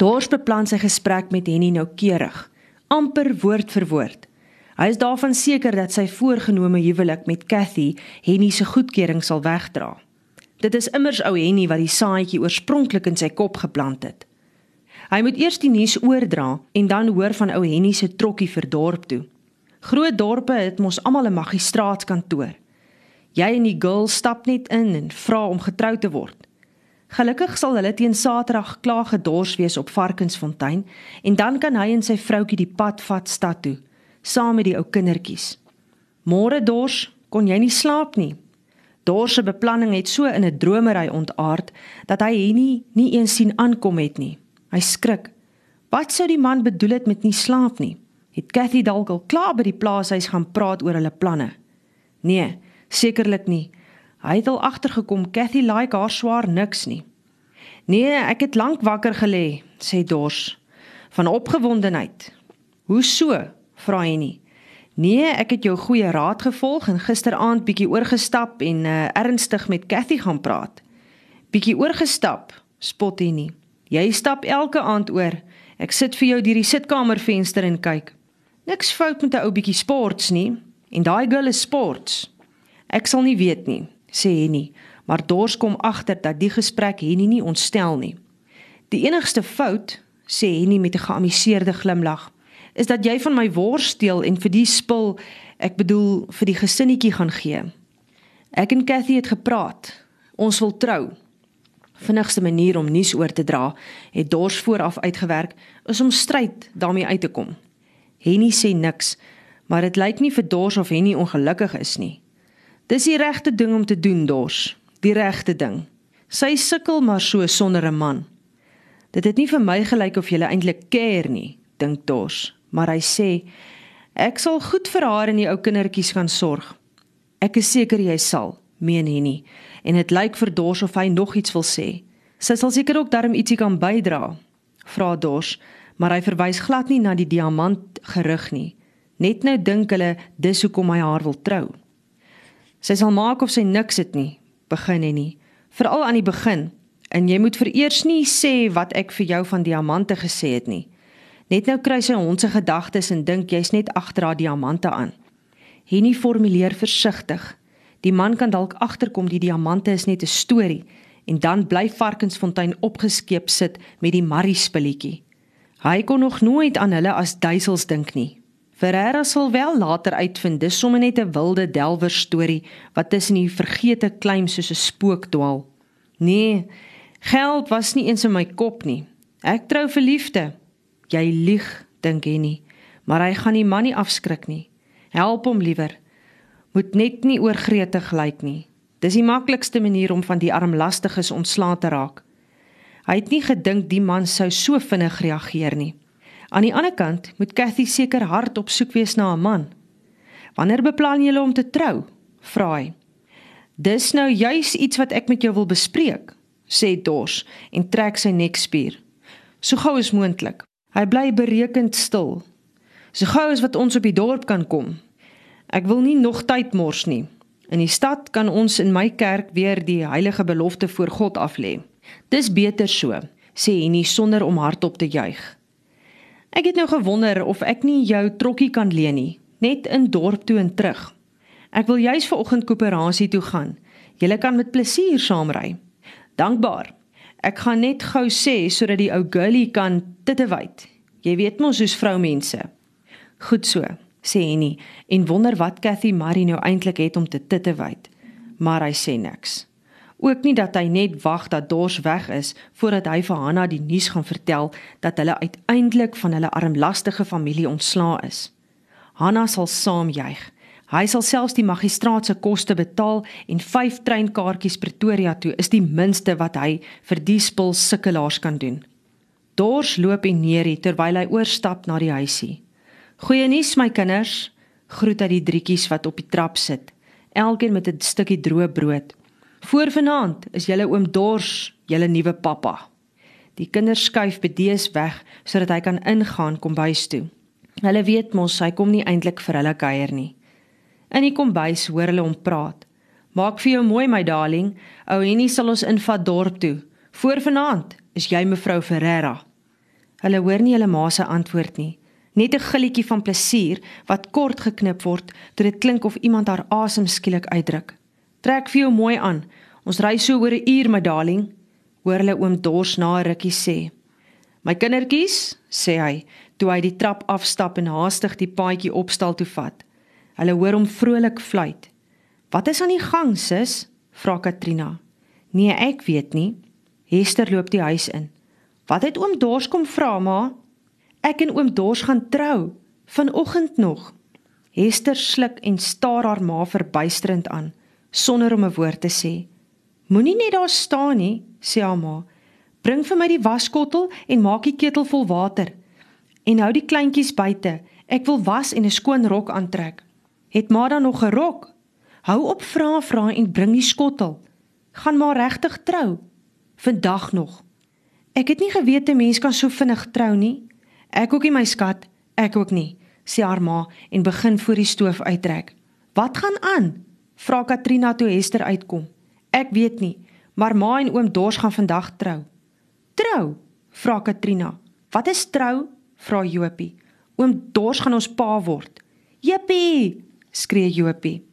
Dors beplan sy gesprek met Henny noukeurig, amper woord vir woord. Hy is daarvan seker dat sy voorgenome huwelik met Cathy Henny se goedkeuring sal wegdra. Dit is immers ou Henny wat die saadjie oorspronklik in sy kop geplant het. Hy moet eers die nuus oordra en dan hoor van ou Henny se trokkie vir dorp toe. Groot dorpe het mos almal 'n magistraatskantoor. Jy en die girl stap net in en vra om getrou te word. Gelukkig sal hulle teen Saterdag klaar gedors wees op Varkensfontein en dan kan hy en sy vroutjie die pad vat stad toe saam met die ou kindertjies. Môre dors, kon jy nie slaap nie. Dors se beplanning het so in 'n dromery ontaard dat hy hier nie nie eens sien aankom het nie. Hy skrik. Wat sou die man bedoel het met nie slaap nie? Het Cathy dalk al klaar by die plaashuis gaan praat oor hulle planne? Nee, sekerlik nie. Hy het al agtergekom Cathy like haar swaar niks nie. Nee, ek het lank wakker gelê, sê Dors, van opgewondenheid. Hoe so? vra hy nie. Nee, ek het jou goeie raad gevolg en gisteraand bietjie oorgestap en uh, ernstig met Cathy gaan praat. Bietjie oorgestap, spot hy nie. Jy stap elke aand oor. Ek sit vir jou deur die sitkamervenster en kyk. Niks fout met 'n ou bietjie sports nie. En daai girl is sports. Ek sal nie weet nie, sê Henny, maar Dors kom agter dat die gesprek Henny nie ontstel nie. Die enigste fout, sê Henny met 'n geamuseerde glimlag, is dat jy van my wors steel en vir die spul, ek bedoel vir die gesinnetjie gaan gee. Ek en Cathy het gepraat. Ons wil trou. Vinnigste manier om nuus oor te dra, het Dors vooraf uitgewerk, is om stryd daarmee uit te kom. Henny sê niks, maar dit lyk nie vir Dors of Henny ongelukkig is nie. Dis die regte ding om te doen, Dors, die regte ding. Sy sukkel maar so sonder 'n man. Dit het nie vir my gelyk of jy eintlik care nie, dink Dors maar hy sê ek sal goed vir haar en die ou kindertjies gaan sorg. Ek is seker jy sal, meen Henny, en dit lyk vir Dors of hy nog iets wil sê. Sy sal seker ook darm ietsie kan bydra, vra Dors, maar hy verwys glad nie na die diamant gerug nie. Net nou dink hulle dis hoekom hy haar wil trou. Sy sal maak of sy niks het nie, begin Henny, veral aan die begin. En jy moet vereers nie sê wat ek vir jou van diamante gesê het nie. Net nou kry sy hond se gedagtes en dink jy's net agter haar diamante aan. Henny formuleer versigtig. Die man kan dalk agterkom die diamante is net 'n storie en dan bly Varkensfontein opgeskeep sit met die Marie spilletjie. Hy kon nog nooit aan hulle as duisels dink nie. Ferreira sal wel later uitvind dis sommer net 'n wilde delwer storie wat tussen die vergete klim soos 'n spook dwaal. Nee, geld was nie eens in my kop nie. Ek trou vir liefde. Jy lieg, dink Henny, maar hy gaan die man nie afskrik nie. Help hom liewer. Moet net nie oorgretig lyk nie. Dis die maklikste manier om van die armlastiges ontslae te raak. Hy het nie gedink die man sou so vinnig reageer nie. Aan die ander kant moet Cathy seker hard op soek wees na 'n man. Wanneer beplan julle om te trou? vra hy. Dis nou juis iets wat ek met jou wil bespreek, sê Dors en trek sy nekspier. So gou as moontlik. Hy bly berekend stil. So gou as wat ons op die dorp kan kom. Ek wil nie nog tyd mors nie. In die stad kan ons in my kerk weer die heilige belofte voor God aflê. Dis beter so, sê Henny sonder om hardop te juig. Ek het nou gewonder of ek nie jou trokkie kan leen nie, net in dorp toe en terug. Ek wil juis ver oggend koöperasie toe gaan. Julle kan met plesier saamry. Dankbaar. Ek gaan net gou sê sodat die ou girlie kan tittewyd. Jy weet mos hoe's vroumense. Goed so, sê Henny en wonder wat Cathy Marie nou eintlik het om te tittewyd. Maar hy sê niks. Ook nie dat hy net wag dat Dors weg is voordat hy vir Hanna die nuus gaan vertel dat hulle uiteindelik van hulle armlastige familie ontslaa is. Hanna sal saamjuig. Hy sal selfs die magistraat se koste betaal en 5 treinkaartjies Pretoria toe is die minste wat hy vir die spul sukkelaars kan doen. Dors loop en neerie terwyl hy oorstap na die huisie. Goeie nuus my kinders, groet hy die drietjies wat op die trap sit, elkeen met 'n stukkie droë brood. Voor vanaand is julle oom Dors, julle nuwe pappa. Die kinders skuif bedees weg sodat hy kan ingaan kombuis toe. Hulle weet mos hy kom nie eintlik vir hulle kuier nie. In die kombuis hoor hulle hom praat. Maak vir jou mooi my darling. Ou Henny sal ons invat dorp toe. Voor vanaand is jy mevrou Ferreira. Hulle hoor nie hulle ma se antwoord nie. Net 'n gilletjie van plesier wat kort geknip word toe dit klink of iemand haar asem skielik uitdruk. Trek vir jou mooi aan. Ons ry so oor 'n uur, my darling, hoor hulle oom Dors na 'n rukkie sê. My kindertjies, sê hy, toe hy die trap afstap en haastig die paadjie opstal toe vat. Hulle hoor hom vrolik fluit. "Wat is aan die gang, sis?" vra Katrina. "Nee, ek weet nie." Hester loop die huis in. "Wat het oom Dors kom vra, ma?" Ek en oom Dors gaan trou vanoggend nog. Hester sluk en staar haar ma verbuisterend aan sonder om 'n woord te sê. Moenie net daar staan nie, sê haar ma. Bring vir my die waskottel en maak die ketel vol water. En hou die kleintjies buite. Ek wil was en 'n skoon rok aantrek. Het ma dan nog 'n rok? Hou op vra vra en bring die skottel. Gaan maar regtig trou vandag nog. Ek het nie geweet 'n mens kan so vinnig trou nie. Ek ook nie my skat, ek ook nie, sê haar ma en begin voor die stoof uittrek. Wat gaan aan? Vra Katrina toe Hester uitkom. Ek weet nie, maar ma en oom Dors gaan vandag trou. Trou? vra Katrina. Wat is trou? vra Jopie. Oom Dors gaan ons pa word. Jippie! skree Jopie.